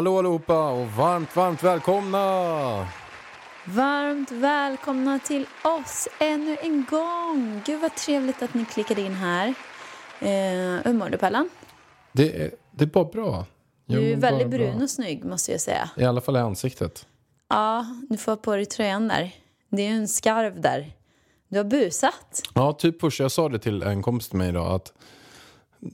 Hallå allihopa och varmt, varmt välkomna! Varmt välkomna till oss ännu en gång. Gud vad trevligt att ni klickade in här. Eh, hur mår du Pallan? Det är, det är bara bra. Jag Du är väldigt bara brun bra. och snygg måste jag säga. I alla fall i ansiktet. Ja, du får ha på dig tröjan där. Det är ju en skarv där. Du har busat. Ja, typ Pusha, jag sa det till en kompis till mig idag att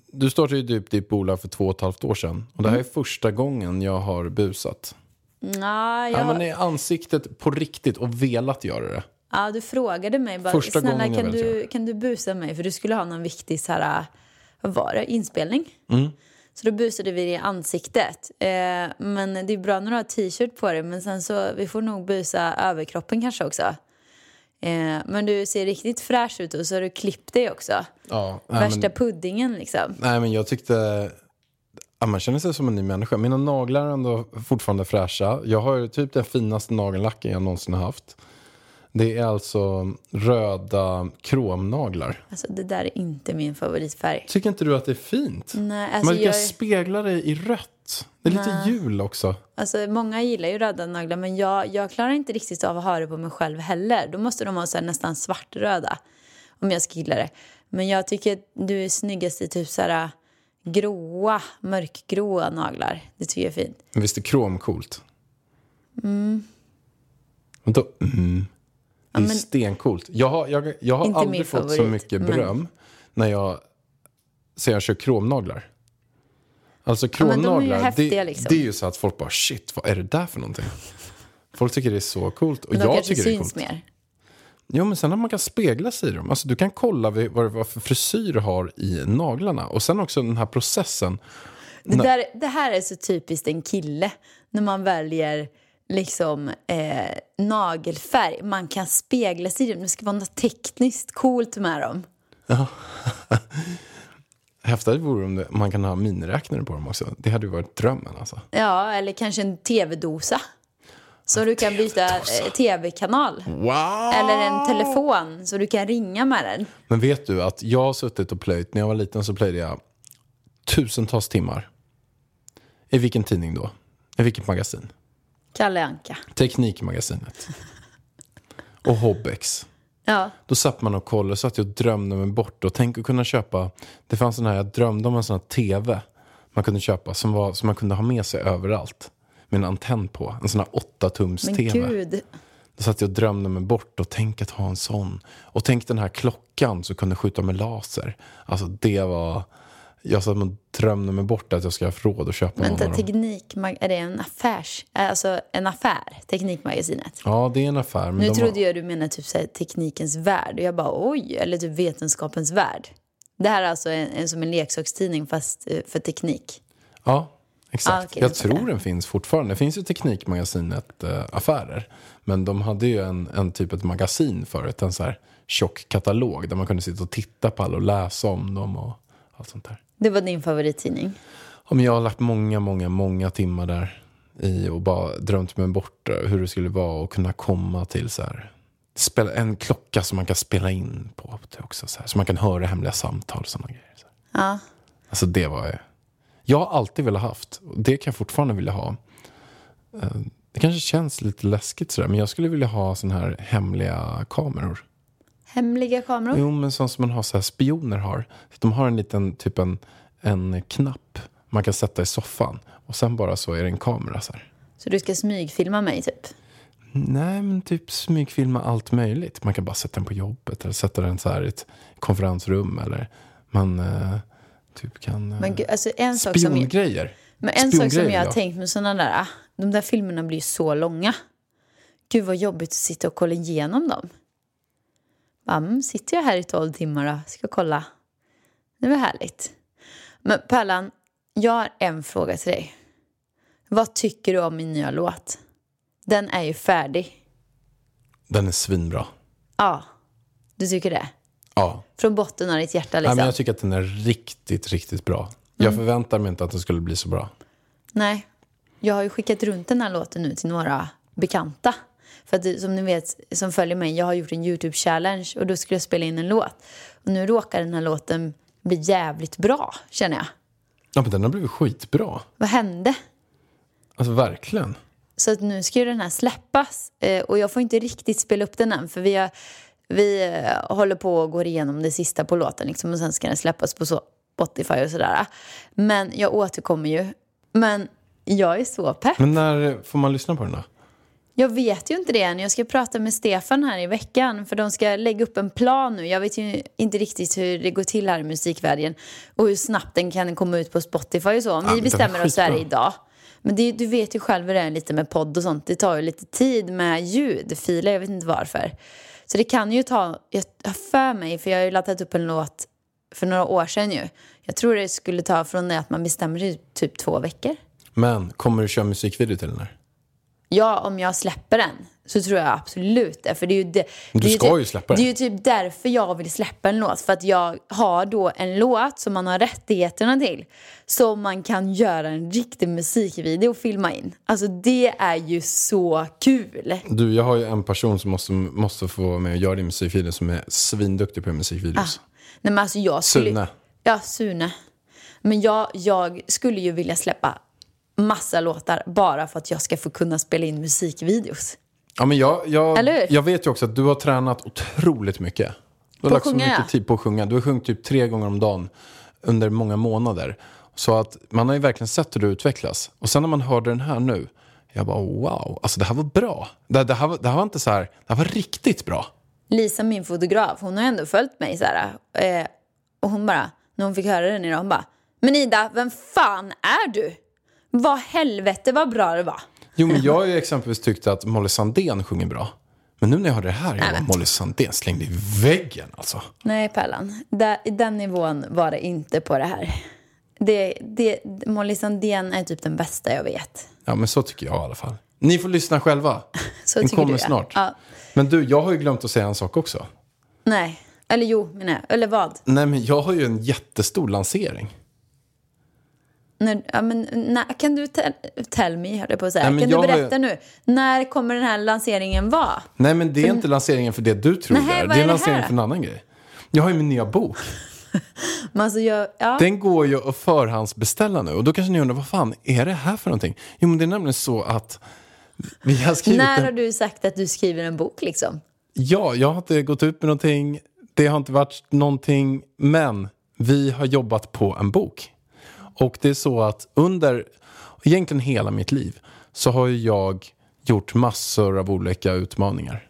du startade ju typ ditt bolag för två och ett halvt år sedan. Och det här är första gången jag har busat. Ja, jag... Ja, men i ansiktet på riktigt och velat göra det. ja, du frågade mig bara, Första snälla kan du, kan du busa mig? För du skulle ha någon viktig så här, vad var det, inspelning. Mm. Så då busade vi i ansiktet. Eh, men det är bra när du har t-shirt på dig. Men sen så, vi får nog busa överkroppen kanske också. Eh, men du ser riktigt fräsch ut och så har du klippt dig också. Ja, nej, Värsta men, puddingen liksom. nej, men jag tyckte... Ja, man känner sig som en ny människa. Mina naglar är ändå fortfarande fräscha. Jag har typ den finaste nagellacken jag någonsin har haft. Det är alltså röda kromnaglar. Alltså det där är inte min favoritfärg. Tycker inte du att det är fint? Nej, alltså, Man kan jag, spegla det i rött. Det är lite jul också. alltså många gillar ju röda naglar men jag, jag klarar inte riktigt av att ha det på mig själv heller. Då måste de vara så här, nästan svartröda om jag ska gilla det. Men jag tycker att du är snyggast i typ så här gråa, mörkgråa naglar. Det tycker jag är fint. Men visst är krom coolt? Mm. Vadå mm? Det är men- stencoolt. Jag har, jag, jag har aldrig fått så favorit, mycket men- beröm när jag säger jag kör kromnaglar. Alltså de är ju kromnaglar, häftiga, det, liksom. det är ju så att folk bara shit, vad är det där för någonting? Folk tycker det är så coolt och de jag tycker det är coolt. mer. Jo, men sen när man kan spegla sig i dem. Alltså, du kan kolla vad, vad, vad för frisyr du har i naglarna. Och sen också den här processen. Det, där, det här är så typiskt en kille. När man väljer liksom eh, nagelfärg. Man kan spegla sig i dem. Det ska vara något tekniskt coolt med dem. Häftigt vore om det, man kan ha miniräknare på dem också. Det hade ju varit drömmen alltså. Ja, eller kanske en tv-dosa. Så du kan byta eh, tv-kanal. Wow! Eller en telefon så du kan ringa med den. Men vet du att jag har suttit och plöjt, när jag var liten så plöjde jag tusentals timmar. I vilken tidning då? I vilket magasin? Kalle Anka. Teknikmagasinet. Och Hobbex. Ja, Då satt man och kollade så att jag drömde mig bort. Och tänk att kunna köpa, det fanns sån här, jag drömde om en sån här tv man kunde köpa som, var, som man kunde ha med sig överallt. Med en antenn på, en sån här 8 tums men tv. gud. Då satt jag och drömde mig bort och tänk att ha en sån. Och tänk den här klockan som kunde skjuta med laser. Alltså det var, jag satt och drömde mig bort att jag ska ha råd att köpa Vänta, någon av dem. teknik, är det en affärs... Alltså en affär? Teknikmagasinet? Ja, det är en affär. Nu de trodde har, jag du menade typ så här, teknikens värld. Och jag bara oj, eller typ vetenskapens värld. Det här är alltså en, en, som en leksakstidning fast eh, för teknik. Ja, exakt. Ah, okej, jag tror jag. den finns fortfarande. Det finns ju Teknikmagasinet äh, affärer. Men de hade ju en, en typ ett magasin förut. En så här tjock katalog där man kunde sitta och titta på alla och läsa om dem och allt sånt där. Det var din favorittidning. Ja, men jag har lagt många, många, många timmar där i och bara drömt mig bort hur det skulle vara och kunna komma till så här, spela, en klocka som man kan spela in på det också. Så, här, så man kan höra hemliga samtal och sådana grejer. Så. Ja. Alltså det var Jag har alltid velat haft, och det kan jag fortfarande vilja ha. Eh, Det kanske känns lite läskigt sådär, men jag skulle vilja ha sådana här hemliga kameror. Hemliga kameror. Jo, men sånt som man har så här, spioner har. De har en liten, typ en, en knapp man kan sätta i soffan. Och sen bara så är det en kamera så här. Så du ska smygfilma mig typ? Nej, men typ smygfilma allt möjligt. Man kan bara sätta den på jobbet eller sätta den så här i ett konferensrum. Eller man eh, typ kan... Eh, Men gud, alltså en sak som... spiongrejer. Men en sak som jag har ja. tänkt med sådana där, ah, de där filmerna blir ju så långa. Gud vad jobbigt att sitta och kolla igenom dem. Bara, sitter jag här i tolv timmar och ska kolla. Det var härligt. Men Pärlan, jag har en fråga till dig. Vad tycker du om min nya låt? Den är ju färdig. Den är svinbra. Ja, du tycker det? Ja. Från botten av ditt hjärta Nej, liksom? men jag tycker att den är riktigt, riktigt bra. Jag Mm. förväntar mig inte att den skulle bli så bra. Nej, jag har ju skickat runt den här låten nu till några bekanta. För att som ni vet, som följer mig, jag har gjort en YouTube-challenge och då skulle jag spela in en låt. Och nu råkar den här låten bli jävligt bra, känner jag. Ja, men den har blivit skitbra. Vad hände? Alltså verkligen. Så att nu ska ju den här släppas. Eh, och jag får inte riktigt spela upp den än, för vi, har, vi eh, håller på och går igenom det sista på låten. Liksom, och sen ska den släppas på så, Spotify och sådär. Men jag återkommer ju. Men jag är så pepp. Men när får man lyssna på den då? Jag vet ju inte det än. Jag ska prata med Stefan här i veckan för de ska lägga upp en plan nu. Jag vet ju inte riktigt hur det går till här i musikvärlden och hur snabbt den kan komma ut på Spotify och så. Om Ja, vi bestämmer oss här idag. Men det, du vet ju själv hur det är lite med podd och sånt. Det tar ju lite tid med ljudfiler, jag vet inte varför. Så det kan ju ta, jag har för mig, för jag har ju laddat upp en låt för några år sedan ju. Jag tror det skulle ta från det att man bestämmer sig typ två veckor. Men kommer du köra musikvideo till den här? Ja, om jag släpper den så tror jag absolut det. För det är ju det, Du det är ska typ, ju släppa Det den. är ju typ därför jag vill släppa en låt. För att jag har då en låt som man har rättigheterna till. Som man kan göra en riktig musikvideo och filma in. Alltså det är ju så kul. Du, jag har ju en person som måste, måste få vara med och göra din musikvideo som är svinduktig på musikvideos. Nej, men alltså jag skulle, Sune. Ja, Sune. Men jag, jag skulle ju vilja släppa massa låtar bara för att jag ska få kunna spela in musikvideos. Ja, men jag, jag, jag vet ju också att du har tränat otroligt mycket. Du har På lagt så mycket tid på att sjunga. Du har sjungit typ tre gånger om dagen under många månader. Så att man har ju verkligen sett hur du utvecklas. Och sen när man hörde den här nu, jag bara wow, alltså det här var bra. Det, det, här, var- det här var inte så här, det här var riktigt bra. Lisa, min fotograf, hon har ändå följt mig så här. Eh, och hon bara, när hon fick höra den idag, hon bara, men Ida, vem fan är du? Vad helvete vad bra det var. Jo, men jag har ju exempelvis tyckt att Molly Sandén sjunger bra. Men nu när jag hörde det här, jag Molly Sandén slängde i väggen alltså. Nej, Pärlan, i den nivån var det inte på det här. Det, det, Molly Sandén är typ den bästa jag vet. Ja, men så tycker jag i alla fall. Ni får lyssna själva. Så Den kommer du, ja. snart. Ja. Men du, jag har ju glömt att säga en sak också. Nej, eller jo, menar jag. Eller vad? Nej, men jag har ju en jättestor lansering. När, ja, men, när, kan du tell, tell me, höll jag på att säga. Nej, kan du jag har berätta nu? När kommer den här lanseringen vara? Nej, men det är inte lanseringen för det du tror Nej, det är. Det är är en det lansering här? för en annan grej. Jag har ju min nya bok. Alltså, jag, ja. Den går ju att förhandsbeställa nu. Och då kanske ni undrar, vad fan är det här för någonting? Jo, men det är nämligen så att vi har skrivit När en... har du sagt att du skriver en bok liksom? Ja, jag har inte gått ut med någonting. Det har inte varit någonting. Men vi har jobbat på en bok. Och det är så att under egentligen hela mitt liv så har ju jag gjort massor av olika utmaningar.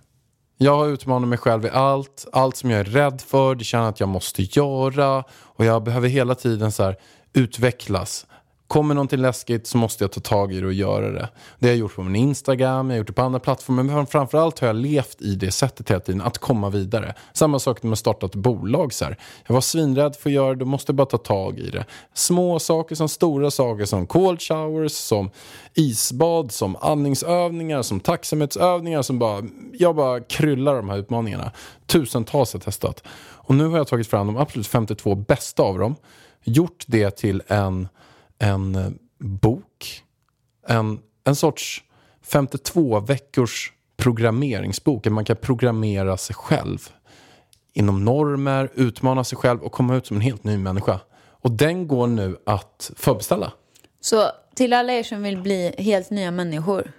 Jag har utmanat mig själv i allt. Allt som jag är rädd för, det känner att jag måste göra. Och jag behöver hela tiden så här utvecklas. Kommer någonting läskigt så måste jag ta tag i det och göra det. Det har jag gjort på min Instagram, jag har gjort det på andra plattformar. Men framförallt har jag levt i det sättet hela tiden, att komma vidare. Samma sak när man startat ett bolag. Så här. Jag var svinrädd för att göra det, då måste jag bara ta tag i det. Små saker som stora saker som cold showers, som isbad, som andningsövningar, som tacksamhetsövningar. Som bara, jag bara kryllar de här utmaningarna. Tusentals har jag testat. Och nu har jag tagit fram de absolut 52 bästa av dem. Gjort det till en, en eh, bok. En, en sorts 52 veckors programmeringsbok. Man kan programmera sig själv. Inom normer, utmana sig själv och komma ut som en helt ny människa. Och den går nu att förbeställa. Så till alla er som vill bli helt nya människor,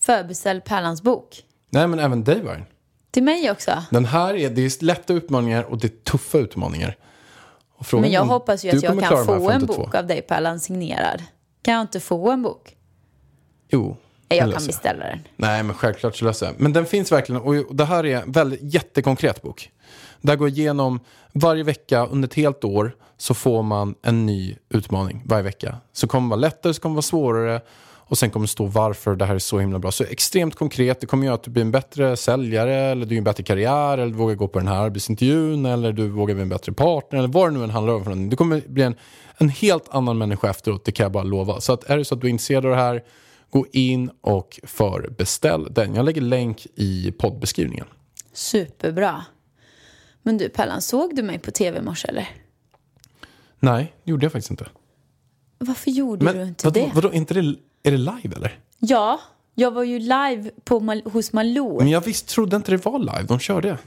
förbeställ Pärlans bok. Nej men även dig Vargen. Till mig också. Den här är, det är lätta utmaningar och det är tuffa utmaningar. Men jag hoppas ju att jag kan få en 52. bok av dig Pärlan signerad. Kan jag inte få en bok? Jo, Jag kan löser jag. beställa den. Nej, men självklart så löser jag. Men den finns verkligen, och det här är en väldigt jättekonkret bok. Där går igenom varje vecka under ett helt år så får man en ny utmaning varje vecka. Så kommer det vara lättare, så kommer det vara svårare och sen kommer det stå varför det här är så himla bra. Så extremt konkret, det kommer göra att du blir en bättre säljare eller du gör en bättre karriär eller du vågar gå på den här arbetsintervjun eller du vågar bli en bättre partner eller vad det nu än handlar om för någonting. Du kommer bli en, en helt annan människa efteråt, det kan jag bara lova. Så att är det så att du är intresserad av det här, gå in och förbeställ den. Jag lägger länk i poddbeskrivningen. Superbra. Men du Pellan, såg du mig på tv i morse eller? Nej, det gjorde jag faktiskt inte. Varför gjorde du Men inte vadå, det? vadå, inte det, är det live eller? Ja, jag var ju live på Mal- hos Malou. Men jag visst trodde inte det var live, de kör det.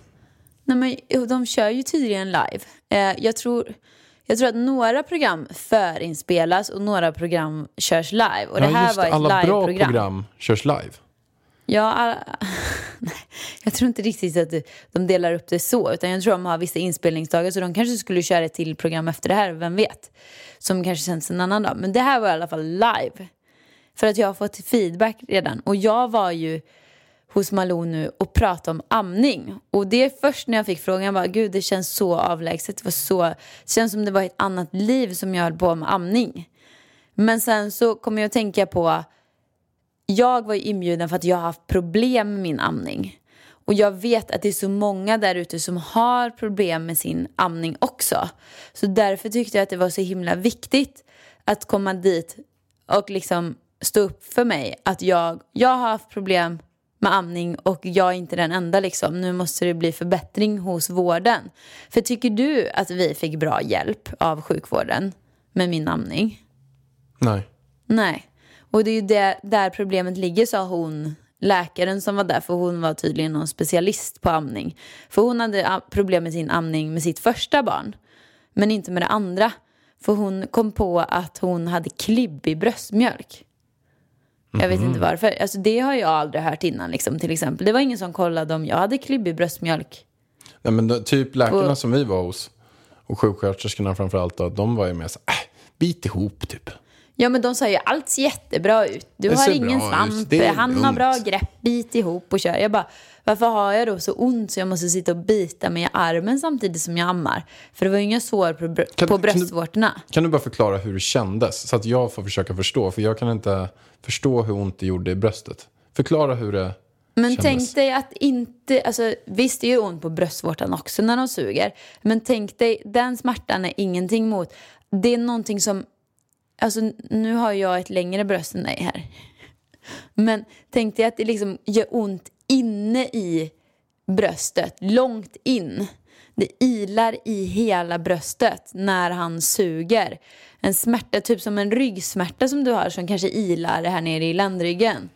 Nej, men de kör ju tydligen live. Eh, jag, tror, jag tror att några program förinspelas och några program körs live. Och det Ja, här just var ett Alla bra liveprogram. program körs live. Ja, alla... Nej, jag tror inte riktigt att det- de delar upp det så. Utan jag tror de har vissa inspelningsdagar. Så de kanske skulle köra ett till program efter det här, vem vet? Som kanske sänds en annan dag. Men det här var i alla fall live. För att jag har fått feedback redan. Och jag var ju hos Malou nu och pratade om amning. Och det är först när jag fick frågan, jag bara, gud det känns så avlägset. Det, var så, det känns som det var ett annat liv som jag höll på med amning. Men sen så kom jag att tänka på jag var ju inbjuden för att jag har haft problem med min amning. Och jag vet att det är så många där ute som har problem med sin amning också. Så därför tyckte jag att det var så himla viktigt att komma dit och liksom stå upp för mig. Att jag, jag har haft problem med amning och jag är inte den enda liksom. Nu måste det bli förbättring hos vården. För tycker du att vi fick bra hjälp av sjukvården med min amning? Nej. Nej. Och det är ju det, där problemet ligger, sa hon, läkaren som var där. För hon var tydligen någon specialist på amning. För hon hade problem med sin amning med sitt första barn. Men inte med det andra. För hon kom på att hon hade klibbig bröstmjölk. Jag vet inte varför. Alltså det har jag aldrig hört innan liksom, till exempel. Det var ingen som kollade om jag hade klibbig bröstmjölk. Nej, men då, typ läkarna Och- som vi var hos, och sjuksköterskorna framförallt, då, de var ju mer så äh, bit ihop typ. Ja men de sa ju allt ser jättebra ut. Du Det har ingen svamp, han har lugnt." bra grepp, bit ihop och kör. Jag bara, varför har jag då så ont så jag måste sitta och bita mig i armen samtidigt som jag ammar? För det var ju inga sår på, br- Kan- på kan du- bröstvårtorna. Kan du bara förklara hur det kändes? Så att jag får försöka förstå. För jag kan inte förstå hur ont det gjorde i bröstet. Förklara hur det Men kändes. tänk dig att inte, alltså visst det gör ont på bröstvårtan också när de suger. Men tänk dig, den smärtan är ingenting mot, det är någonting som, alltså nu har jag ett längre bröst än dig här. Men tänk dig att det liksom gör ont inne i bröstet, långt in. Det ilar i hela bröstet när han suger. En smärta, typ som en ryggsmärta som du har som kanske ilar här nere i ländryggen.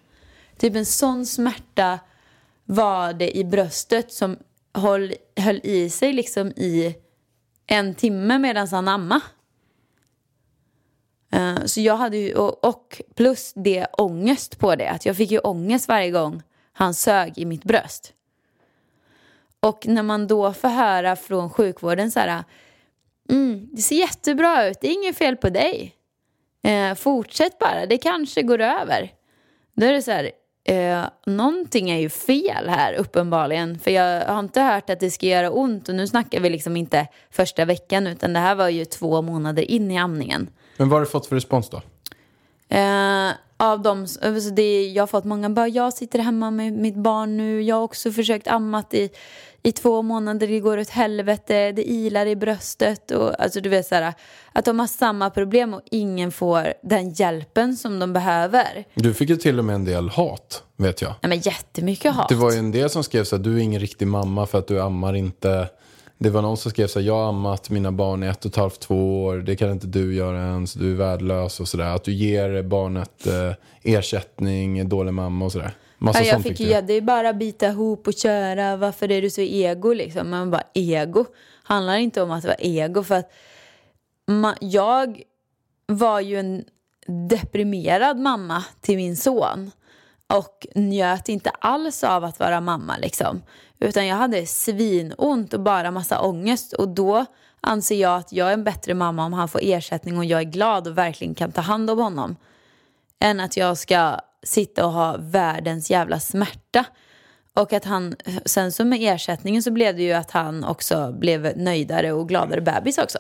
Typ en sån smärta var det i bröstet som höll, höll i sig liksom i en timme medan han ammade. Eh, så jag hade ju, och, och plus det ångest på det, att jag fick ju ångest varje gång han sög i mitt bröst. Och när man då får höra från sjukvården så här, mm, det ser jättebra ut, det är inget fel på dig. Eh, fortsätt bara, det kanske går över. Då är det så här, eh, någonting är ju fel här uppenbarligen. För jag har inte hört att det ska göra ont och nu snackar vi liksom inte första veckan utan det här var ju två månader in i amningen. Men vad har du fått för respons då? Eh, av dem, alltså det, jag har fått många bara, jag sitter hemma med mitt barn nu, jag har också försökt ammat i, i två månader, det går åt helvete, det ilar i bröstet och alltså du vet så här, att de har samma problem och ingen får den hjälpen som de behöver. Du fick ju till och med en del hat, vet jag. Nej men jättemycket hat. Det var ju en del som skrev så här, du är ingen riktig mamma för att du ammar inte. Det var någon som skrev så här, jag har ammat mina barn i ett och ett halvt, två år, det kan inte du göra ens, du är värdelös och sådär. Att du ger barnet eh, ersättning, dålig mamma och sådär. Massa Ja, jag sånt fick ju, det är bara bita ihop och köra. Varför är du så ego liksom? Man bara, ego handlar inte om att vara ego. För att ma- jag var ju en deprimerad mamma till min son. Och njöt inte alls av att vara mamma liksom. Utan jag hade svinont och bara massa ångest. Och då anser jag att jag är en bättre mamma om han får ersättning och jag är glad och verkligen kan ta hand om honom. än att jag ska sitta och ha världens jävla smärta. Och att han, sen så med ersättningen så blev det ju att han också blev nöjdare och gladare bebis också.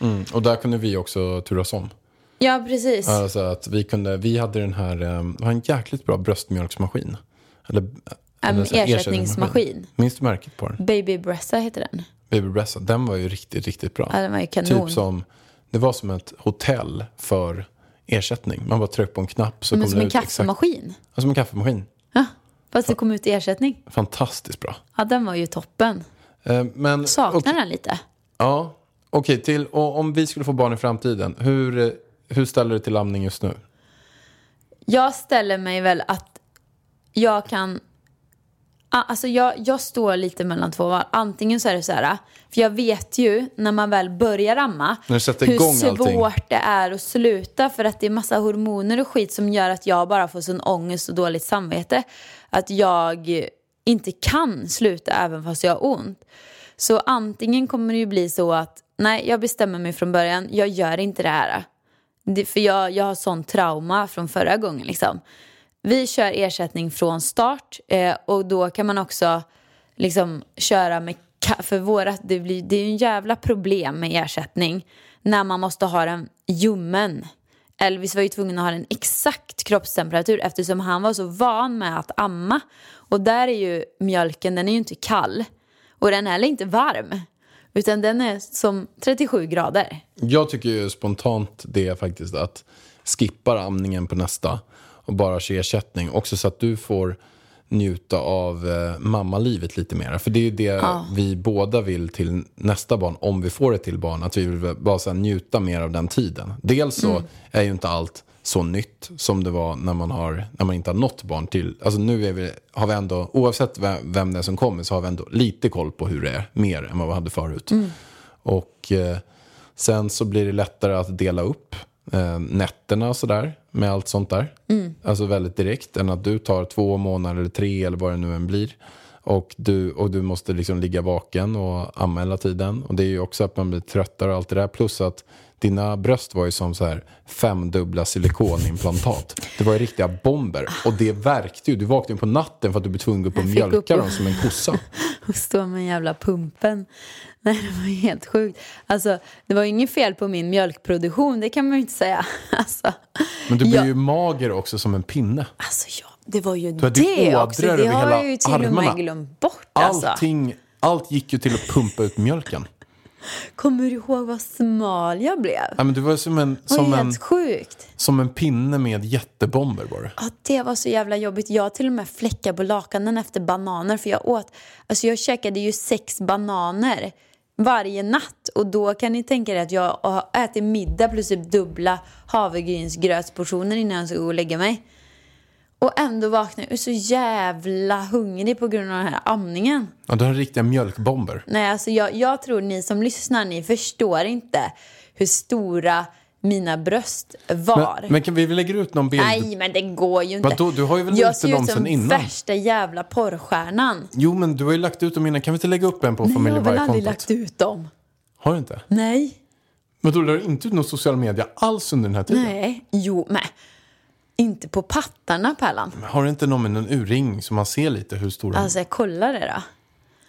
Mm. Och där kunde vi också turas om. Ja, precis. Alltså att vi, kunde, vi hade den här, eh, det var en jäkligt bra bröstmjölksmaskin. Eller, här ersättningsmaskin. Minns du märket på den? Baby Bressa heter den. Baby Bressa, den var ju riktigt, riktigt bra. Ja, den var ju kanon. Typ som, det var som ett hotell för ersättning. Man bara tryckte på en knapp så Men kom som det en ut exakt. kaffemaskin. Ja, som en kaffemaskin. Ja, fast det kom ut i ersättning. Fantastiskt bra. Ja, den var ju toppen. Eh, Men, Saknar okej, den lite. Ja, okej. till, och om vi skulle få barn i framtiden, hur, eh, hur ställer du till amning just nu? Jag ställer mig väl att jag kan... Ah, Alltså jag, jag står lite mellan två val. Antingen så är det så här, för jag vet ju när man väl börjar amma När du sätter hur igång svårt allting. det är att sluta för att det är massa hormoner och skit som gör att jag bara får sån ångest och dåligt samvete. Att jag inte kan sluta även fast jag har ont. Så antingen kommer det ju bli så att nej, jag bestämmer mig från början, jag gör inte det här. Det, för jag, jag har sån trauma från förra gången liksom. Vi kör ersättning från start eh, och då kan man också liksom köra med för vårat, det, blir, det är ju en jävla problem med ersättning när man måste ha den ljummen. Elvis var ju tvungen att ha en exakt kroppstemperatur eftersom han var så van med att amma. Och där är ju mjölken, den är ju inte kall. Och den är heller inte varm. Utan den är som 37 grader. Jag tycker ju spontant det faktiskt att skippa amningen på nästa och bara köra ersättning. Också så att du får njuta av eh, mammalivet lite mer. För det är ju det vi båda vill till nästa barn, om vi får ett till barn. Att vi vill bara så njuta mer av den tiden. Dels så är ju inte allt så nytt som det var när man, har, när man inte har nått barn till. Alltså nu är vi, har vi ändå, oavsett vem, vem det är som kommer, så har vi ändå lite koll på hur det är. Mer än vad vi hade förut. Och eh, sen så blir det lättare att dela upp eh, nätterna och sådär. Med allt sånt där. Alltså väldigt direkt. Än att du tar två månader eller tre eller vad det nu än blir. Och du, och du måste liksom ligga vaken och amma hela tiden. Och det är ju också att man blir tröttare och allt det där. Plus att dina bröst var ju som så här femdubbla silikonimplantat. Det var ju riktiga bomber. Och det verkte ju. Du vaknade på natten för att du blev tvungen att gå upp och Jag mjölka upp och- dem som en kossa. och stå med en jävla pumpen. Nej, det var helt sjukt. Alltså, det var ju inget fel på min mjölkproduktion, det kan man ju inte säga. Alltså, Men du blir Ja. ju mager också som en pinne. alltså ja, det var ju det ådror också. Det har jag ju till och armarna. med glömt bort. Alltså. Allting, allt gick ju till att pumpa ut mjölken. Kommer du ihåg vad smal jag blev? Ja, men du var som en, som en, sjukt. som en pinne med jättebomber var det. Ja, det var så jävla jobbigt. Jag till och med fläckar på lakanen efter bananer. För jag åt, alltså jag käkade ju sex bananer varje natt. Och då kan ni tänka er att jag har ätit middag plus typ dubbla havregrynsgrötsportioner innan jag ska gå och lägga mig. Och ändå vaknar jag så jävla hungrig på grund av den här amningen. Ja, du har riktiga mjölkbomber. Nej, alltså jag, jag tror ni som lyssnar, ni förstår inte hur stora mina bröst var. Men, men kan vi lägger ut någon bild? Nej, men det går ju inte. Vadå? Du har ju väl jag ser ut som värsta jävla porrstjärnan. Jo, men du har ju lagt ut dem innan. Kan vi inte lägga upp en på Nej, jag har väl aldrig familjevargkontot? lagt ut dem. Har du inte? Nej. Men då lade du inte ut någon social media alls under den här tiden? Nej. Jo, men inte på pattarna, Pärlan. Men Har du inte någon med någon urring så man ser lite hur stora Alltså, jag kollar det då.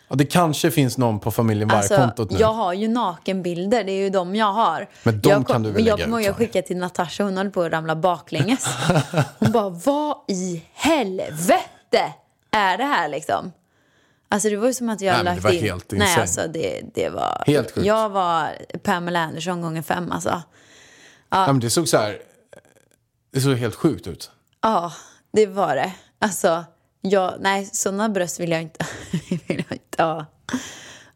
ja, Det kanske finns någon på familjen Alltså, Varg-kontot nu. jag har ju nakenbilder, det är ju de jag har. Men de jag, kan du väl Jag lägga kommer ut, ihåg att Fanny? skicka till Natasha, hon höll på att ramla baklänges. Hon bara, vad i helvete är det här liksom? Alltså det var ju som att jag Nej, lagt det var in... helt Nej, insane. alltså det, det var... Helt sjukt. Jag var Pamela Anderson gånger fem alltså. Ja, men det såg så här... Det såg helt sjukt ut. Ja, det var det. Alltså, jag, nej, sådana bröst vill jag inte, vill jag inte ha.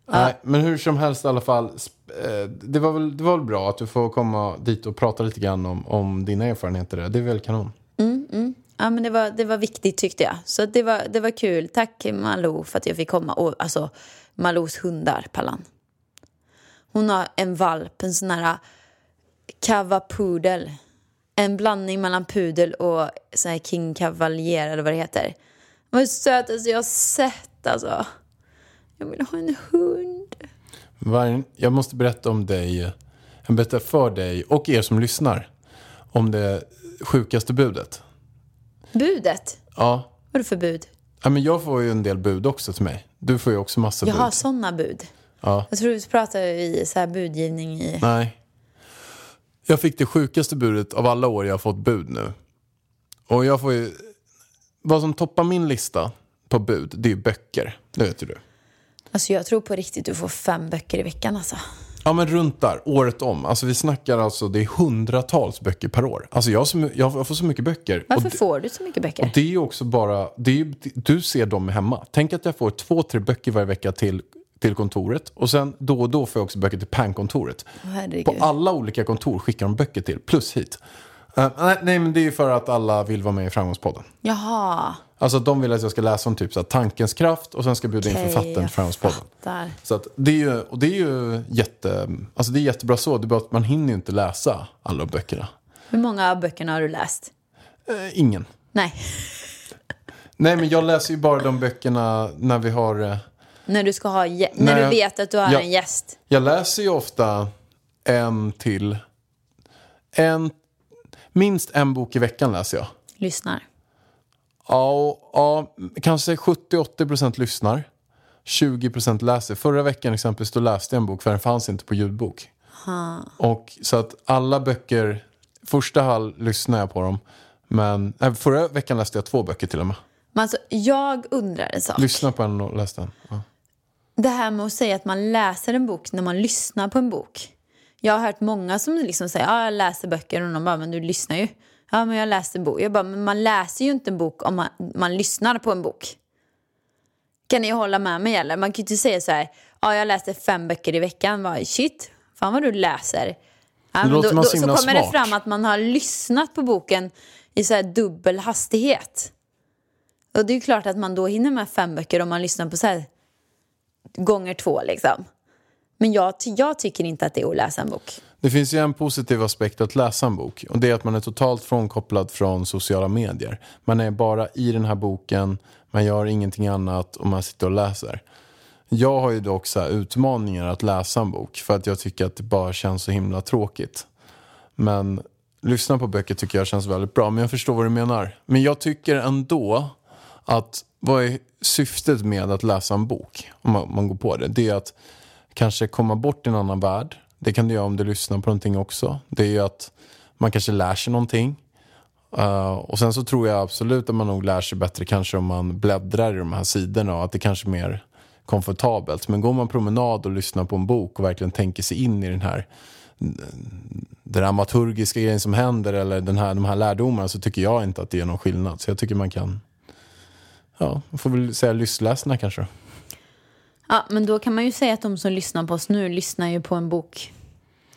Nej, men hur som helst i alla fall. eh, Det var, väl, det var väl bra att du får komma dit och prata lite grann om, om dina erfarenheter. där. Det är väl kanon. Ja, men det var, det var viktigt tyckte jag. Så det var, det var kul. Tack Malou för att jag fick komma. Och alltså, Malous hundar, Pallan. Hon har en valp, en sån här cavapudel. En blandning mellan pudel och sån här king cavalier eller vad det heter. Den var sötaste jag har sett alltså. Jag vill ha en hund. Vargen, jag måste berätta om dig. Jag berättar för dig och er som lyssnar. Om det sjukaste budet? Budet? Ja. Vad är det för bud? ja men jag får ju en del bud också till mig. Du får ju också massa Jag har bud. sådana bud. Ja. Jag tror vi pratar i så här budgivning i... Nej. Jag fick det sjukaste budet av alla år jag har fått bud nu. Och jag får ju... Vad som toppar min lista på bud, det är ju böcker. Det vet ju du. Alltså jag tror på riktigt du får fem böcker i veckan alltså. Ja men runt där, året om. Alltså vi snackar alltså, det är hundratals böcker per år. Alltså jag, my- jag får så mycket böcker. Varför det, får du så mycket böcker? och det är ju också bara, det är du ser dem hemma. Tänk att jag får två, tre böcker varje vecka till, till kontoret. Och sen då och då får jag också böcker till PAN-kontoret. Herregud. På alla olika kontor skickar de böcker till, plus hit. Eh, nej, nej, men det är ju för att alla vill vara med i Framgångspodden. Jaha. Alltså de vill att jag ska läsa om typ så här, tankens kraft och sen ska jag bjuda in Okej, författaren till Framgångspodden. Där. Så att det är ju, och det är ju jätte, alltså det är jättebra så, det är bara att man hinner ju inte läsa alla böckerna. Hur många av böckerna har du läst? Eh, ingen. Nej. Nej men jag läser ju bara de böckerna när vi har, eh, När du ska ha... När Nej, du vet att du har ja. en gäst. jag läser ju ofta en till, en, minst en bok i veckan läser jag. Lyssnar. Ja, och, ja kanske 70-80% lyssnar. 20% läser. Förra veckan exempelvis då läste jag en bok för den fanns inte på ljudbok. Och så att alla böcker, första halv lyssnade jag på dem. Men äh, förra veckan läste jag två böcker till och med. Men alltså, jag undrar en sak. Lyssna på en och läste en. Ja. Det här med att säga att man läser en bok när man lyssnar på en bok. Jag har hört många som liksom säger ja, jag läser böcker och de bara, men du lyssnar ju. Ja, men jag läste en bok. Jag bara, men man läser ju inte en bok om man, man lyssnar på en bok. Kan ni hålla med mig eller? Man kan ju inte säga så här, ja, jag läser fem böcker i veckan. Bara, Shit, fan vad du läser. Ja, då, då, så kommer det smart. fram att man har lyssnat på boken i så här dubbel hastighet. Och det är ju klart att man då hinner med fem böcker om man lyssnar på så här gånger två liksom. Men jag, jag tycker inte att det är att läsa en bok. Det finns ju en positiv aspekt att läsa en bok. Och det är att man är totalt frånkopplad från sociala medier. Man är bara i den här boken, man gör ingenting annat och man sitter och läser. Jag har ju dock så här utmaningar att läsa en bok för att jag tycker att det bara känns så himla tråkigt. Men lyssna på böcker tycker jag känns väldigt bra. Men jag förstår vad du menar. Men jag tycker ändå att vad är syftet med att läsa en bok? Om man, man går på det. Det är att kanske komma bort i en annan värld. Det kan du göra om du lyssnar på någonting också. Det är ju att man kanske lär sig någonting. Uh, och sen så tror jag absolut att man nog lär sig bättre kanske om man bläddrar i de här sidorna och att det kanske är mer komfortabelt. Men går man promenad och lyssnar på en bok och verkligen tänker sig in i den här den dramaturgiska grejen som händer eller den här, de här lärdomarna så tycker jag inte att det är någon skillnad. Så jag tycker man kan, ja, man får väl säga lystläsarna kanske. Ja, men då kan man ju säga att de som lyssnar på oss nu lyssnar ju på en bok.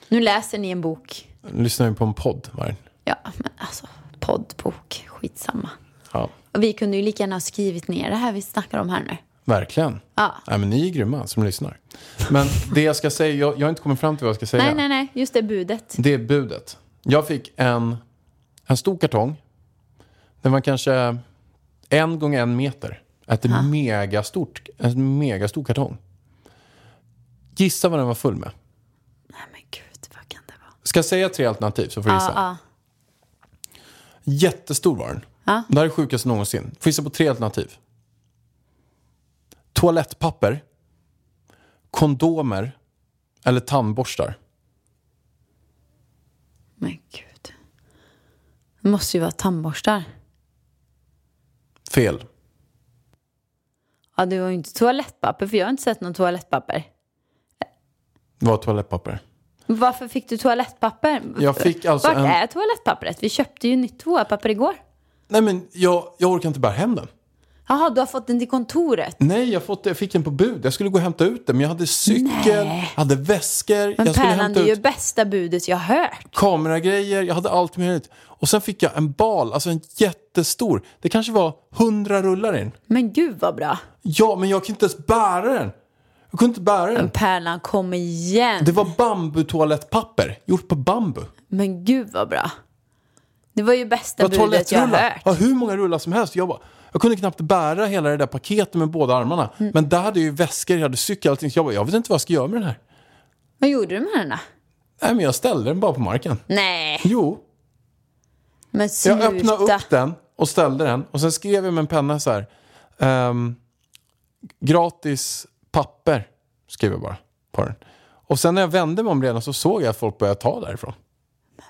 Nu läser ni en bok. Lyssnar ju på en podd, det? Ja, men alltså podd, bok, skitsamma. Ja, Och vi kunde ju lika gärna ha skrivit ner det här vi snackar om här nu. verkligen. Ja. Nej, men ni är grymma som lyssnar. Men det jag ska säga, jag, jag har inte kommit fram till vad jag ska säga. Nej, nej, nej, just det budet. Det är budet. Jag fick en, en stor kartong. Den var kanske en gånger en meter. Ett megastort, en megastor kartong. Gissa vad den var full med. Nej men gud, vad kan det vara? Ska jag säga tre alternativ så får du gissa. Ja, Jättestor var den. Ja. Det här är sjukast någonsin. Får gissa på tre alternativ. Toalettpapper, kondomer eller tandborstar. men gud. Det måste ju vara tandborstar. Fel. Ja, det var ju inte toalettpapper, för jag har inte sett någon toalettpapper. Var toalettpapper. Varför fick du toalettpapper? Jag fick alltså Vart en- är toalettpappret? Vi köpte ju nytt toapapper igår. Nej men jag, jag orkar inte bära hem den. Jaha, du har fått den till kontoret. Nej, jag, fått, jag fick den på bud. Jag skulle gå och hämta ut den, men jag hade cykel, Nej. hade väskor, Men jag Pärlan, det är ju bästa budet jag hört. kameragrejer, jag hade allt möjligt. Och sen fick jag en bal, alltså en jättestor. Det kanske var hundra rullar in. Men gud vad bra. Ja, men jag kunde inte ens bära den. Jag kunde inte bära Men den. Pärlan, kom igen. Det var bambutoalettpapper, gjort på bambu. Men gud vad bra. Det var ju bästa var budet jag hört. Ja, hur många rullar som helst. Jag, bara, jag kunde knappt bära hela det där paketet med båda armarna. Mm. Men där hade jag ju väskor, jag hade cykel, allting. Så jag bara, jag vet inte vad jag ska göra med den här. Vad gjorde du med den då? Nej, men jag ställde den bara på marken. Nej. Jo, Men Jag sluta. öppnade upp den och ställde den. Och sen skrev jag med en penna så här. ehm, gratis papper, skrev jag bara på den. Och sen när jag vände mig om redan så såg jag att folk började ta därifrån.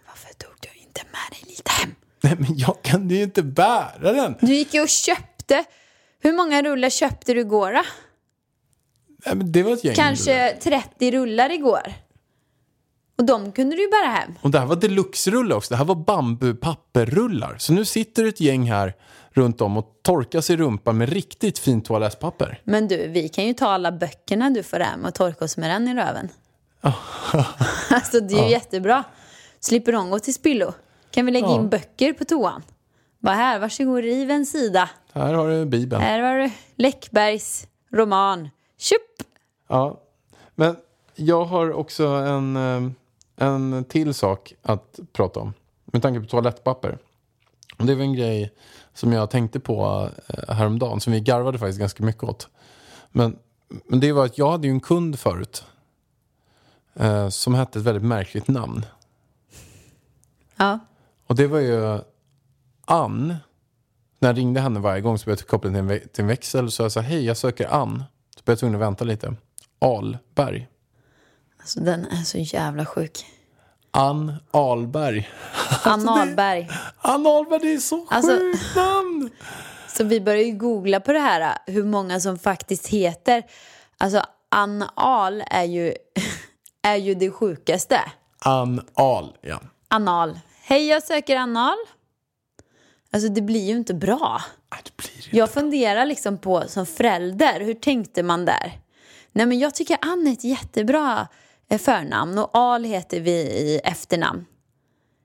Varför tog du inte med dig lite hem? Nej men jag kan ju inte bära den. Du gick ju och köpte. Hur många rullar köpte du igår då? Nej, men det var ett gäng. Kanske 30 rullar igår. Och de kunde du ju bära hem. Och det här var deluxe-rullar också. Det här var bambupapperrullar. Så nu sitter ett gäng här runt om och torkar sig i rumpan med riktigt fint toalettpapper. Men du, vi kan ju ta alla böckerna du får hem och torka oss med den i röven. alltså det är ju jättebra. Slipper de gå till spillo. Kan vi lägga Ja. in böcker på toan? Bara här, varsågod, riv en sida. Här har du Bibeln. Här var det Läckbergs roman. Tjup! Ja, men jag har också en, eh, en till sak att prata om. Med tanke på toalettpapper. Det var en grej som jag tänkte på eh, häromdagen. Som vi garvade faktiskt ganska mycket åt. Men, men det var att jag hade ju en kund förut. Eh, som hette ett väldigt märkligt namn. Ja. Och det var ju Ann. När jag ringde henne varje gång så blev jag kopplad till en, vä- till en växel. Så jag sa hej jag söker Ann. Så blev jag tvungen att vänta lite. Alberg. Alltså den är så jävla sjuk. Ann Alberg. Ann Ahlberg. Ann Alberg, det är så Alltså- sjukt namn! Så vi började ju googla på det här, hur många som faktiskt heter. Alltså Ann Ahl är ju, är ju det sjukaste. Ann Al, ja. Anal. Hej, jag söker Anal. Alltså det blir ju inte bra. Nej, det blir det. Jag funderar liksom på som förälder, hur tänkte man där? Nej men jag tycker Ann är ett jättebra eh, förnamn och Al heter vi i efternamn.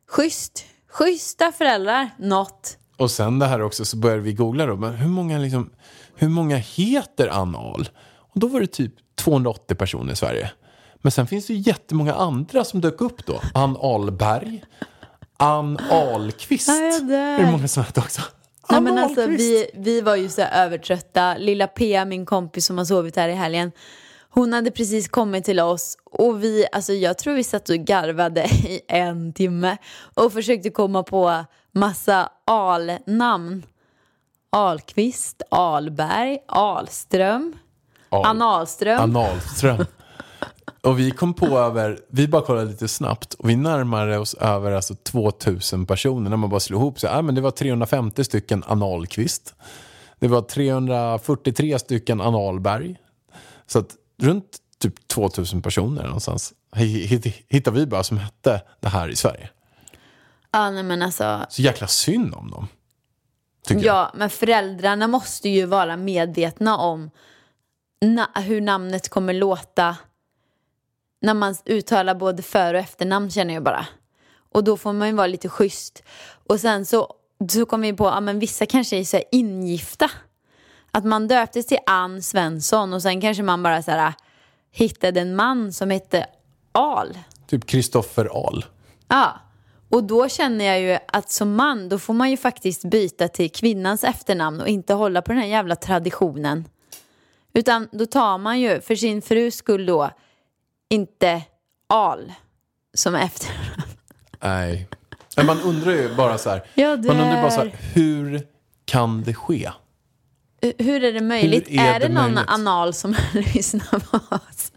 Schysst. Schyssta föräldrar. Något. Och sen det här också så började vi googla då. Men hur många, liksom, hur många heter Ann Al? Och då var det typ 280 personer i Sverige. Men sen finns det ju jättemånga andra som dök upp då. Ann Alberg. Ann Ahlqvist. Det många som heter också. Nej, men alltså, vi, vi var ju så övertrötta. Lilla Pia, min kompis som har sovit här i helgen, hon hade precis kommit till oss och vi, alltså jag tror vi satt och garvade i en timme och försökte komma på massa alnamn. Ahlqvist, Alberg, Ahlström, Al- Ann Ahlström. Analström. Och vi kom på över, vi bara kollade lite snabbt och vi närmade oss över alltså 2000 personer när man bara slog ihop sig. Ja, men det var 350 stycken analkvist. Det var 343 stycken analberg. Så att runt typ 2000 personer någonstans hi- hit- hittade vi bara som hette det här i Sverige. Ja, nej, men alltså, Så jäkla synd om dem. Tycker jag. ja, men föräldrarna måste ju vara medvetna om na- hur namnet kommer låta när man uttalar både för och efternamn känner jag bara. Och då får man ju vara lite schysst. Och sen så, så kom vi på att ja, men vissa kanske är så ingifta. Att man döptes till Ann Svensson och sen kanske man bara så här, hittade en man som hette Al. Typ Kristoffer Ahl. Ja, och då känner jag ju att som man då får man ju faktiskt byta till kvinnans efternamn och inte hålla på den här jävla traditionen. Utan då tar man ju för sin frus skull då inte Al som efternamn. Nej. Men man undrar ju bara så här. Ja, man undrar bara så här, hur kan det ske? Hur är det möjligt? Är är det, det någon möjligt? anal som lyssnar på oss?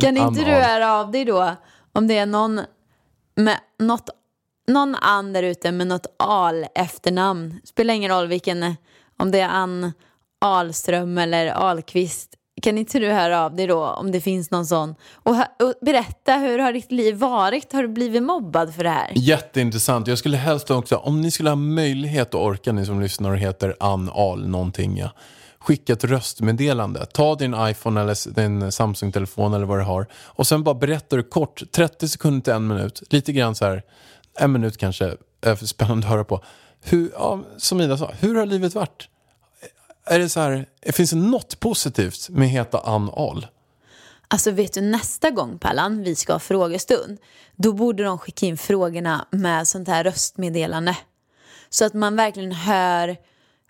Kan inte du höra av dig då om det är någon med något, någon Ann där ute med något Al efternamn. Spelar ingen roll vilken, om det är Ann Ahlström eller Ahlqvist. Kan inte du höra av dig då om det finns någon sån? Och, och berätta, hur har ditt liv varit? Har du blivit mobbad för det här? Jätteintressant. Jag skulle helst också, om ni skulle ha möjlighet och orka ni som lyssnar och heter Ann Ahl någonting ja. Skicka ett röstmeddelande. Ta din iPhone eller din Samsung-telefon eller vad du har. Och sen bara berättar du kort, 30 sekunder till en minut. Lite grann så här, en minut kanske, är för spännande att höra på. Hur, ja, som Ida sa, hur har livet varit? Är det så här, finns det något positivt med att heta Ann Ahl? Alltså vet du nästa gång Pallan vi ska ha frågestund då borde de skicka in frågorna med sånt här röstmeddelande. Så att man verkligen hör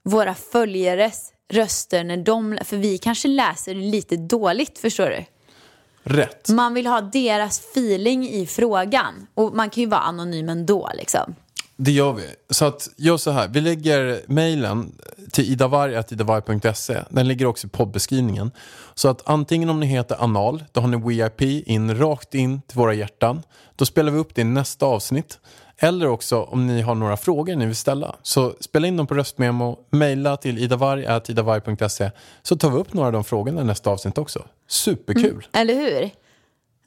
våra följares röster när de, för vi kanske läser lite dåligt förstår du. Rätt. Man vill ha deras feeling i frågan och man kan ju vara anonym ändå liksom. Det gör vi. Så att, gör så här. Vi lägger mejlen till idavarg.idavarg.se. Den ligger också i poddbeskrivningen. Så att antingen om ni heter Anal, då har ni VIP in rakt in till våra hjärtan. Då spelar vi upp det i nästa avsnitt. Eller också om ni har några frågor ni vill ställa. Så spela in dem på röstmemo, mejla till idavarg.idavarg.se. Så tar vi upp några av de frågorna i nästa avsnitt också. Superkul. Mm, eller hur?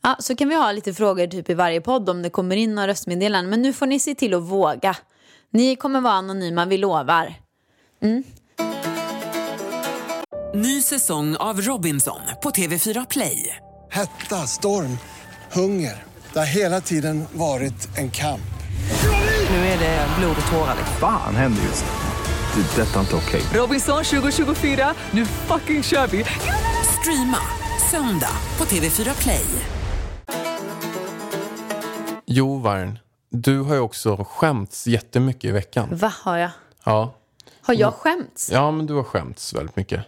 Ja, så kan vi ha lite frågor typ i varje podd om det kommer in några röstmeddelanden. Men nu får ni se till att våga. Ni kommer vara anonyma, vi lovar. Ny säsong av Robinson på TV4 Play. Hetta, storm, hunger. Det har hela tiden varit en kamp. Nu är det blod och tårar. liksom. Fan händer just nu. Det. är Detta är inte okej. Robinson 2024, nu fucking kör vi! Streama söndag på TV4 Play. Jo, Varn. Du har ju också skämts jättemycket i veckan. Va, har jag? Ja. Har jag skämts? Ja, men du har skämts väldigt mycket.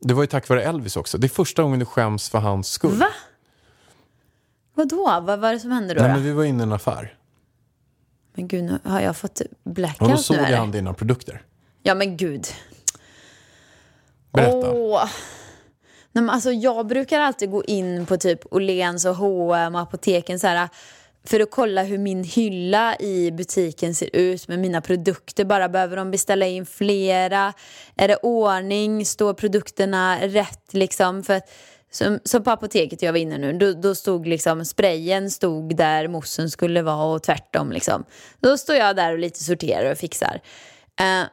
Det var ju tack vare Elvis också. Det är första gången du skäms för hans skull. Va? Vadå? Vad var det som hände då? Nej, då? men vi var inne i en affär. Men gud, nu har jag fått Och då blackout såg nu han dina produkter. Ja men gud. Berätta. Åh. Nej, men alltså, jag brukar alltid gå in på typ Åhléns och H&M och apoteken så här, för att kolla hur min hylla i butiken ser ut med mina produkter. Bara behöver de beställa in flera? Är det ordning? Står produkterna rätt liksom? För att, som, som på apoteket jag var inne nu, då, då stod liksom sprayen stod där moussen skulle vara och tvärtom liksom. Då står jag där och lite sorterar och fixar. Eh,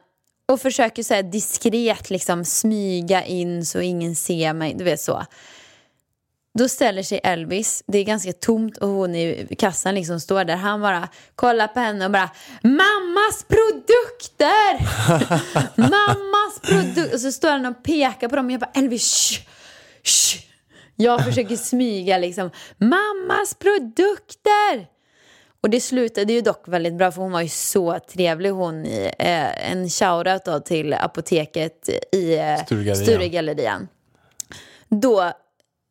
och försöker så här diskret liksom smyga in så ingen ser mig, du vet så. Då ställer sig Elvis, det är ganska tomt och hon i kassan liksom står där. Han bara kollar på henne och bara Mammas produkter! Mammas produkter! Och så står han och pekar på dem och jag bara Elvis, shh, shh. Jag försöker smyga liksom Mammas produkter! Och det slutade ju dock väldigt bra för hon var ju så trevlig hon i eh, en shoutout då till apoteket i eh, Sturegallerian. Då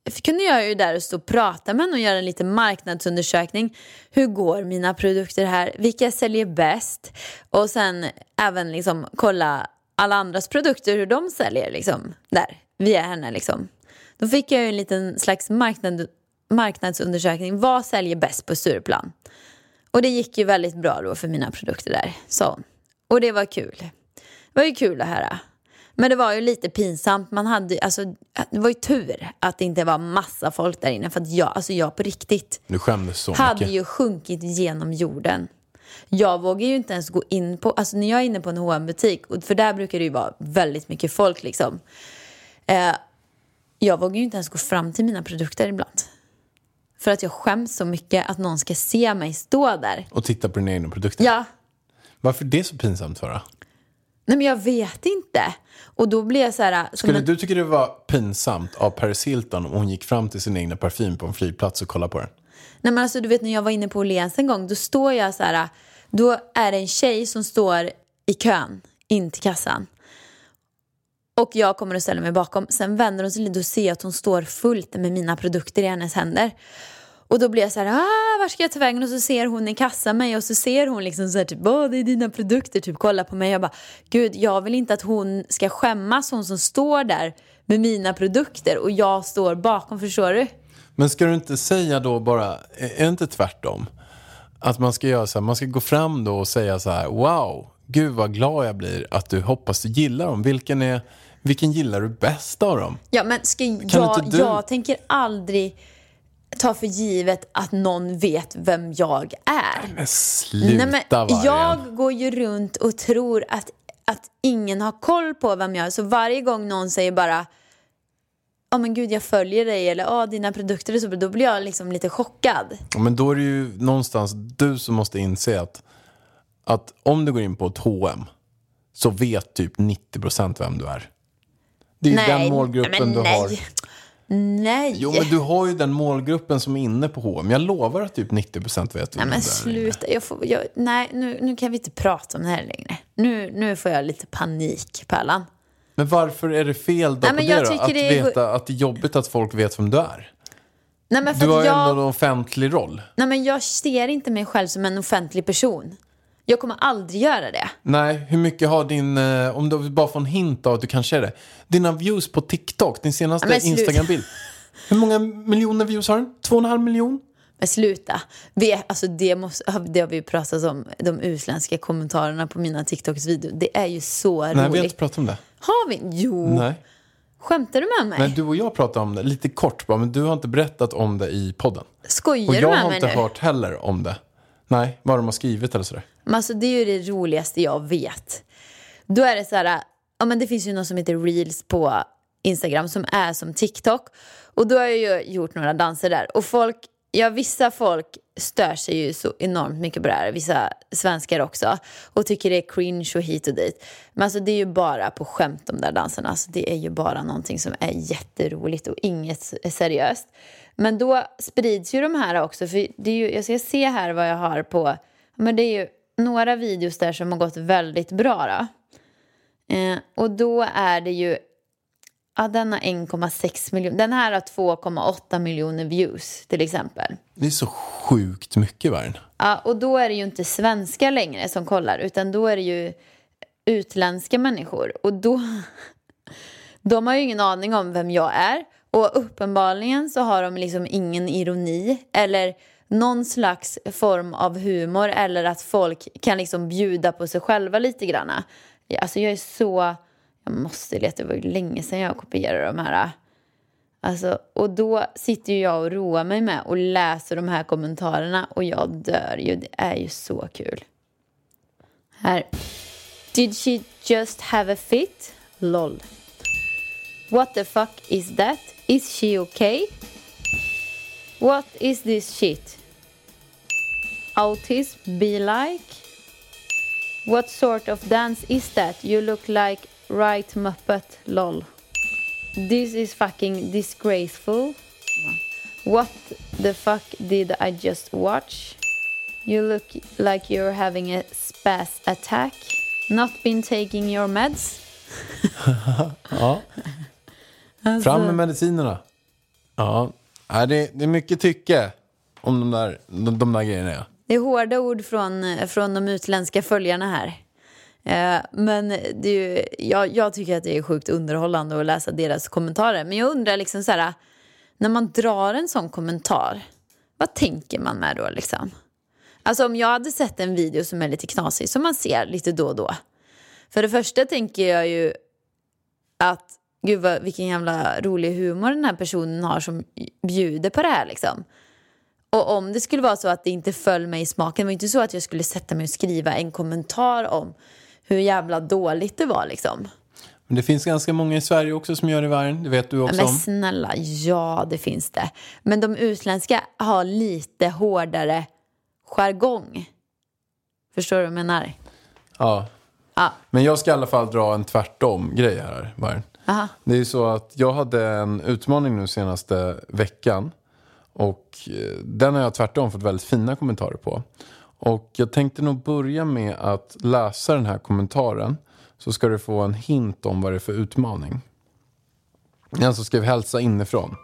kunde jag ju där och stå och prata med henne och göra en liten marknadsundersökning. Hur går mina produkter här? Vilka säljer bäst? Och sen även liksom kolla alla andras produkter, hur de säljer liksom där via henne liksom. Då fick jag ju en liten slags marknad, marknadsundersökning. Vad säljer bäst på Stureplan? Och det gick ju väldigt bra då för mina produkter där. sa hon. Och det var kul. Det var ju kul att höra. Men det var ju lite pinsamt. Man hade, alltså, det var ju tur att det inte var massa folk där inne. För att jag, alltså jag på riktigt Du skämdes så hade mycket. ju sjunkit genom jorden. Jag vågar ju inte ens gå in på, alltså när jag är inne på en hm butik för där brukar det ju vara väldigt mycket folk liksom. Eh, jag vågar ju inte ens gå fram till mina produkter ibland. För att jag skäms så mycket att någon ska se mig stå där. Och titta på dina egna produkter. Ja, Varför är det så pinsamt för dig? Nej men jag vet inte. Och då blir jag så här... som Skulle en- du tycka det var pinsamt av Paris Hilton om hon gick fram till sin egna parfym på en flygplats och kollade på den? Nej men alltså du vet när jag var inne på Åhléns en gång, då står jag så här, då är det en tjej som står i kön in till kassan. Och jag kommer att ställa mig bakom. Sen vänder hon sig lite och ser att hon står fullt med mina produkter i hennes händer. Och då blir jag så här, ah, var ska jag ta vägen? Och så ser hon i kassan mig och så ser hon liksom så här, typ, åh det är dina produkter, typ kolla på mig. Jag bara, gud jag vill inte att hon ska skämmas, hon som står där med mina produkter och jag står bakom, förstår du? Men ska du inte säga då bara, är det inte tvärtom? Att man ska göra så här, man ska gå fram då och säga så här, wow, gud vad glad jag blir att du hoppas du gillar dem. Vilken, är, vilken gillar du bäst av dem? Ja, men ska jag, jag tänker aldrig ta för givet att någon vet vem jag är. Men sluta Nej, men jag går ju runt och tror att, att ingen har koll på vem jag är. Så varje gång någon säger bara Ja men gud jag följer dig eller ja dina produkter är så bra. Då blir jag liksom lite chockad. Ja, Men då är det ju någonstans du som måste inse att, att om du går in på ett H&M så vet typ 90% vem du är. Det är ju den målgruppen du nej. har. Nej. Jo men du har ju den målgruppen som är inne på H&M. Jag lovar att typ 90% vet vem Nej men sluta. Jag får, jag, nej nu, nu kan vi inte prata om det här längre. Nu, nu får jag lite panik Pärlan. Men varför är det fel då Nej, på men det jag då? tycker Att det är- veta att det är jobbigt att folk vet vem du är. Nej men för Du har ju jag... ändå en offentlig roll. Nej, men jag ser inte mig själv som en offentlig person. Jag kommer aldrig göra det. Nej, hur mycket har din, eh, om du bara får en hint av att du kanske är det. Dina views på TikTok, din senaste Ja. Instagram-bild. Hur många miljoner views har den? Två och en halv miljon? Men sluta. Vi, alltså det, måste, det har vi ju pratat om, de utländska kommentarerna på mina TikToks video. Det är ju så Nej, vi har roligt. inte pratat om det. Har vi? Jo. Nej. Skämtar du med mig? Men du och jag pratade om det lite kort bara, men du har inte berättat om det i podden. Skojar Och du jag med har mig inte nu? hört heller om det. Nej, vad de har skrivit eller sådär. Men alltså det är ju det roligaste jag vet. Då är det så här, ja men det finns ju något som heter reels på Instagram som är som TikTok. Och då har jag ju gjort några danser där. Och folk, ja vissa folk stör sig ju så enormt mycket på det här. Vissa svenskar också. Och tycker det är cringe och hit och dit. Men alltså det är ju bara på skämt de där danserna. Alltså det är ju bara någonting som är jätteroligt och inget är seriöst. Men då sprids ju de här också. För det är ju, jag ska se här vad jag har på. Men det är ju några videos där som har gått väldigt bra då. Eh, och då är det ju, ja den har 1,6 miljoner, den här har 2,8 miljoner views till exempel. Det är så sjukt mycket världen. Ja, och då är det ju inte svenskar längre som kollar, utan då är det ju utländska människor. Och då, de har ju ingen aning om vem jag är. Och uppenbarligen så har de liksom ingen ironi eller någon slags form av humor eller att folk kan liksom bjuda på sig själva lite grann. Alltså jag är så... Jag måste leta, det var ju länge sedan jag kopierade de här. Alltså, och då sitter ju jag och roar mig med och läser de här kommentarerna och jag dör ju. Det är ju så kul. Här. Did she just have a fit? LOL. What the fuck is that? Is she okay? What is this shit? Autism be like? What sort of dance is that? You look like right muppet, lol. This is fucking disgraceful. What the fuck did I just watch? You look like you're having a spaz attack. Not been taking your meds? Ja. Alltså- Fram med medicinerna. Ja, det, det är mycket tycke om de där, de, de där grejerna. Det är hårda ord från, från de utländska följarna här. Eh, men det är ju, jag, jag tycker att det är sjukt underhållande att läsa deras kommentarer. Men jag undrar liksom så här, när man drar en sån kommentar, vad tänker man med då liksom? Alltså om jag hade sett en video som är lite knasig, som man ser lite då och då. För det första tänker jag ju att gud vad, vilken jävla rolig humor den här personen har som bjuder på det här liksom. Och om det skulle vara så att det inte föll mig i smaken, det var inte så att jag skulle sätta mig och skriva en kommentar om hur jävla dåligt det var liksom. Men det finns ganska många i Sverige också som gör det i världen. Det vet du också Men snälla, ja det finns det. Men de utländska har lite hårdare jargong. Förstår du vad jag menar? Ja. Ja. Men jag ska i alla fall dra en tvärtom-grej här. Aha. Det är ju så att jag hade en utmaning nu senaste veckan. Och eh, den har jag tvärtom fått väldigt fina kommentarer på. Och jag tänkte nog börja med att läsa den här kommentaren. Så ska du få en hint om vad det är för utmaning. Den som skrev hälsa inifrån.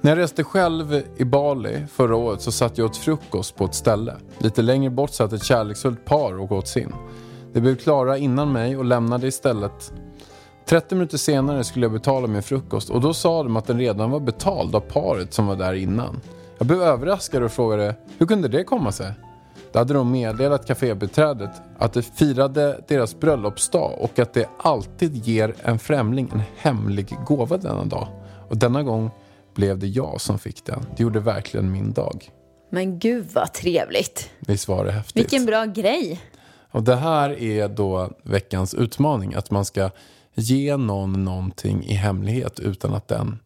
När jag reste själv i Bali förra året så satt jag åt frukost på ett ställe. Lite längre bort satt ett kärleksfullt par och åt sin. De blev klara innan mig och lämnade istället 30 minuter senare skulle jag betala min frukost och då sa de att den redan var betald av paret som var där innan. Jag blev överraskad och frågade hur kunde det komma sig? Då hade de meddelat kafébiträdet att de firade deras bröllopsdag och att det alltid ger en främling en hemlig gåva denna dag. Och denna gång blev det jag som fick den. Det gjorde verkligen min dag. Men gud vad trevligt. Visst var det häftigt? Vilken bra grej. Och det här är då veckans utmaning. Att man ska ge någon någonting i hemlighet utan att den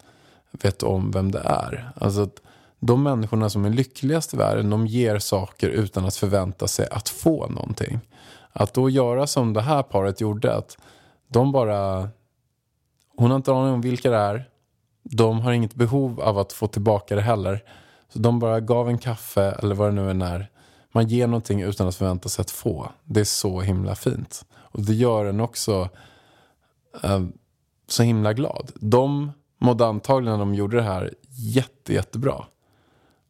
vet om vem det är. Alltså att de människorna som är lyckligast i världen, de ger saker utan att förvänta sig att få någonting. Att då göra som det här paret gjorde, att de bara... Hon har inte aning om vilka det är. De har inget behov av att få tillbaka det heller. Så de bara gav en kaffe eller vad det nu än är. Man ger någonting utan att förvänta sig att få. Det är så himla fint. Och det gör en också Ehm, så himla glad. De mådde antagligen när de gjorde det här jätte, jättebra.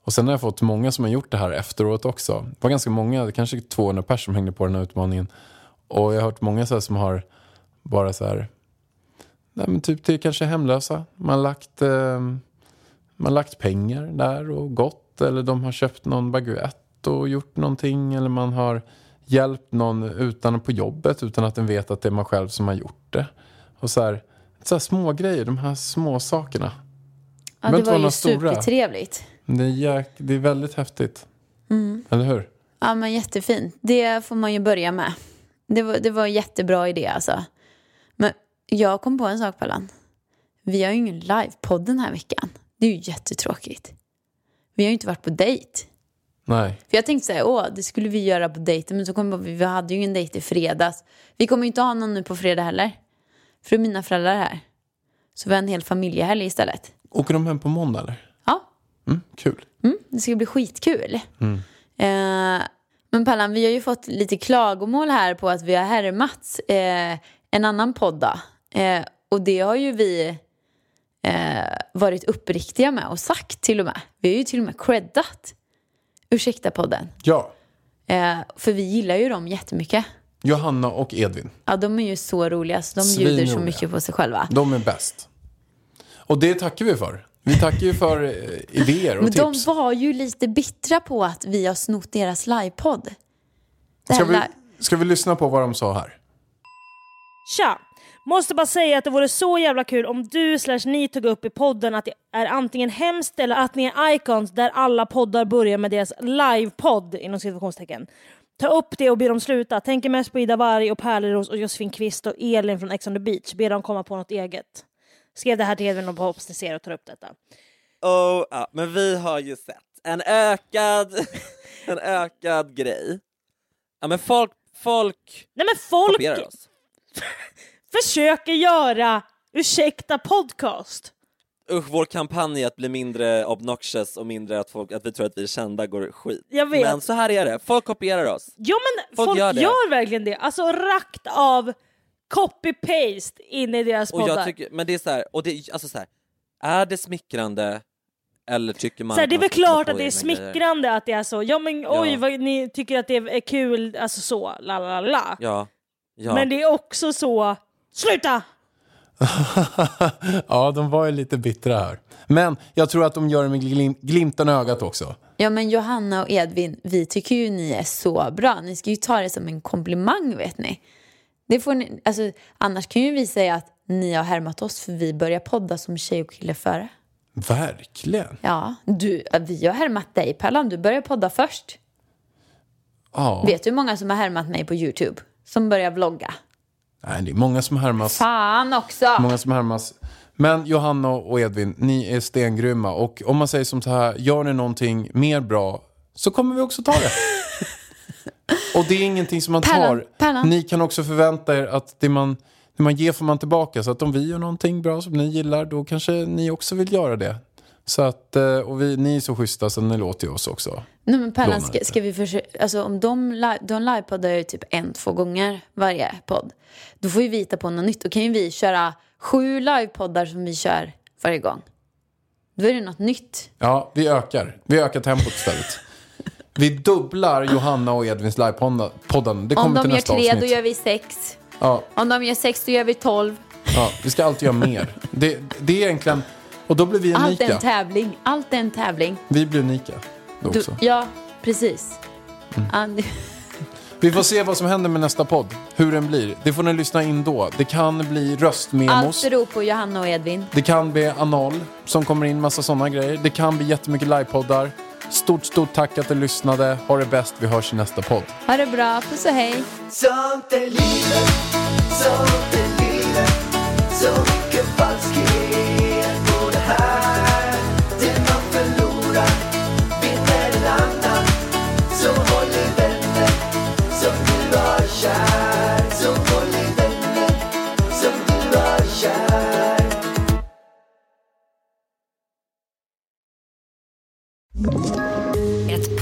Och sen har jag fått många som har gjort det här efteråt också. Det var ganska många, kanske 200 personer som hängde på den här utmaningen. Och jag har hört många så här som har bara så här, nej men typ till kanske hemlösa. Man har lagt, eh, man har lagt pengar där och gått. Eller de har köpt någon baguette och gjort någonting. Eller man har hjälpt någon utan på jobbet utan att den vet att det är man själv som har gjort det. Och så här, så här små grejer, de här små sakerna. Ja, det var ju supertrevligt. Det är, jäk, det är väldigt häftigt. Eller hur? Ja, men jättefint. Det får man ju börja med. Det var, det var en jättebra idé alltså. Men jag kom på en sak Pallan. Vi har ju ingen livepodd den här veckan. Det är ju jättetråkigt. Vi har ju inte varit på dejt. Nej. För jag tänkte säga, åh, det skulle vi göra på dejten. Men så kom jag på, vi hade ju ingen dejt i fredags. Vi kommer ju inte ha någon nu på fredag heller. För mina föräldrar här. Så vi har en hel familjehelg istället. Åker de hem på måndag eller? Ja, Mm, kul. Mm, det ska bli skitkul. Eh, men Pallan, vi har ju fått lite klagomål här på att vi har härmats eh, en annan podd. Eh, och det har ju vi eh, varit uppriktiga med och sagt till och med. Vi har ju till och med creddat Ursäkta podden. Ja, Eh, för vi gillar ju dem jättemycket. Johanna och Edvin. Ja, de är ju så roliga så de bjuder så mycket på sig själva. De är bäst. Och det tackar vi för. Vi tackar ju för eh, idéer och Men de tips. var ju lite bittra på att vi har snott deras livepodd. Ska vi, ska vi lyssna på vad de sa här? Tja! Måste bara säga att det vore så jävla kul om du slash ni tog upp i podden att det är antingen hemskt eller att ni är icons där alla poddar börjar med deras livepodd inom situationstecken. Ta upp det och be dem sluta. Tänker mest på Ida Warg och Pärleros och Josefin Kvist och Elin från Ex on the beach. Be dem komma på något eget. Skrev det här till Edvin och hoppas ni ser och tar upp detta. Oh, ja, men vi har ju sett en ökad, en ökad grej. Ja men folk, folk Nej men folk kopierar oss. försöker göra Ursäkta podcast. Usch, vår kampanj att bli mindre obnoxious och mindre att, folk, att vi tror att vi är kända går skit. Jag vet. Men så här är det, folk kopierar oss. Ja men Folk folk, gör gör, verkligen det. Alltså rakt av copy-paste in i deras Och poddar. jag tycker, men det är så här, och det alltså så här, är det smickrande eller tycker man så här, det är väl klart att det är egna grejer? smickrande att det är så. Ja men oj Ja. vad ni tycker att det är kul, alltså så, la la la. Ja, ja. Men det är också så, sluta! ja, de var ju lite bittra här. Men jag tror att de gör det med glim glimten i ögat också. Ja men Johanna och Edvin, vi tycker ju ni är så bra. Ni ska ju ta det som en komplimang vet ni. Det får ni alltså, annars kan ju vi säga att ni har härmat oss för vi börjar podda som tjej och kille före. Verkligen. Ja, du, vi har härmat dig Pallan, du började podda först. Ja. Vet du hur många som har härmat mig på YouTube? Som börjar vlogga? Nej, det är många som härmas. Fan också! Många som härmas. Men Johanna och Edvin, ni är stengrymma. Och om man säger som så här, gör ni någonting mer bra så kommer vi också ta det. och det är ingenting som man tar. Pärlan. Ni kan också förvänta er att det man, det man ger får man tillbaka. Så att om vi gör någonting bra som ni gillar, då kanske ni också vill göra det. Så att, eh, och vi, ni är så schyssta så ni låter ju oss också. Nej men Pärlan, ska, ska vi försöka, alltså om de, li- de livepoddar ju typ en, två gånger varje podd. Då får ju vi hitta på något nytt. Då kan ju vi köra sju livepoddar som vi kör varje gång. Då är det något nytt. Ja, vi ökar. Vi ökar tempot istället. Vi dubblar Johanna och Edvins livepodden. Det Om kommer de till gör tre, avsnitt. då gör vi sex. Ja, Om de gör sex, då gör vi tolv. Ja, vi ska alltid göra mer. Det, det är egentligen... Och då blir vi Allt är en unika. tävling. Allt är en tävling. Vi blir unika då Du, också. ja, precis. Mm. Vi får se vad som händer med nästa podd. Hur den blir. Det får ni lyssna in då. Det kan bli röstmemos. Allt beror på Johanna och Edvin. Det kan bli anal som kommer in, massa sådana grejer. Det kan bli jättemycket livepoddar. Stort, stort tack att du lyssnade. Ha det bäst. Vi hörs i nästa podd. Ha det bra. Puss och hej. Sånt är livet, sånt är livet Så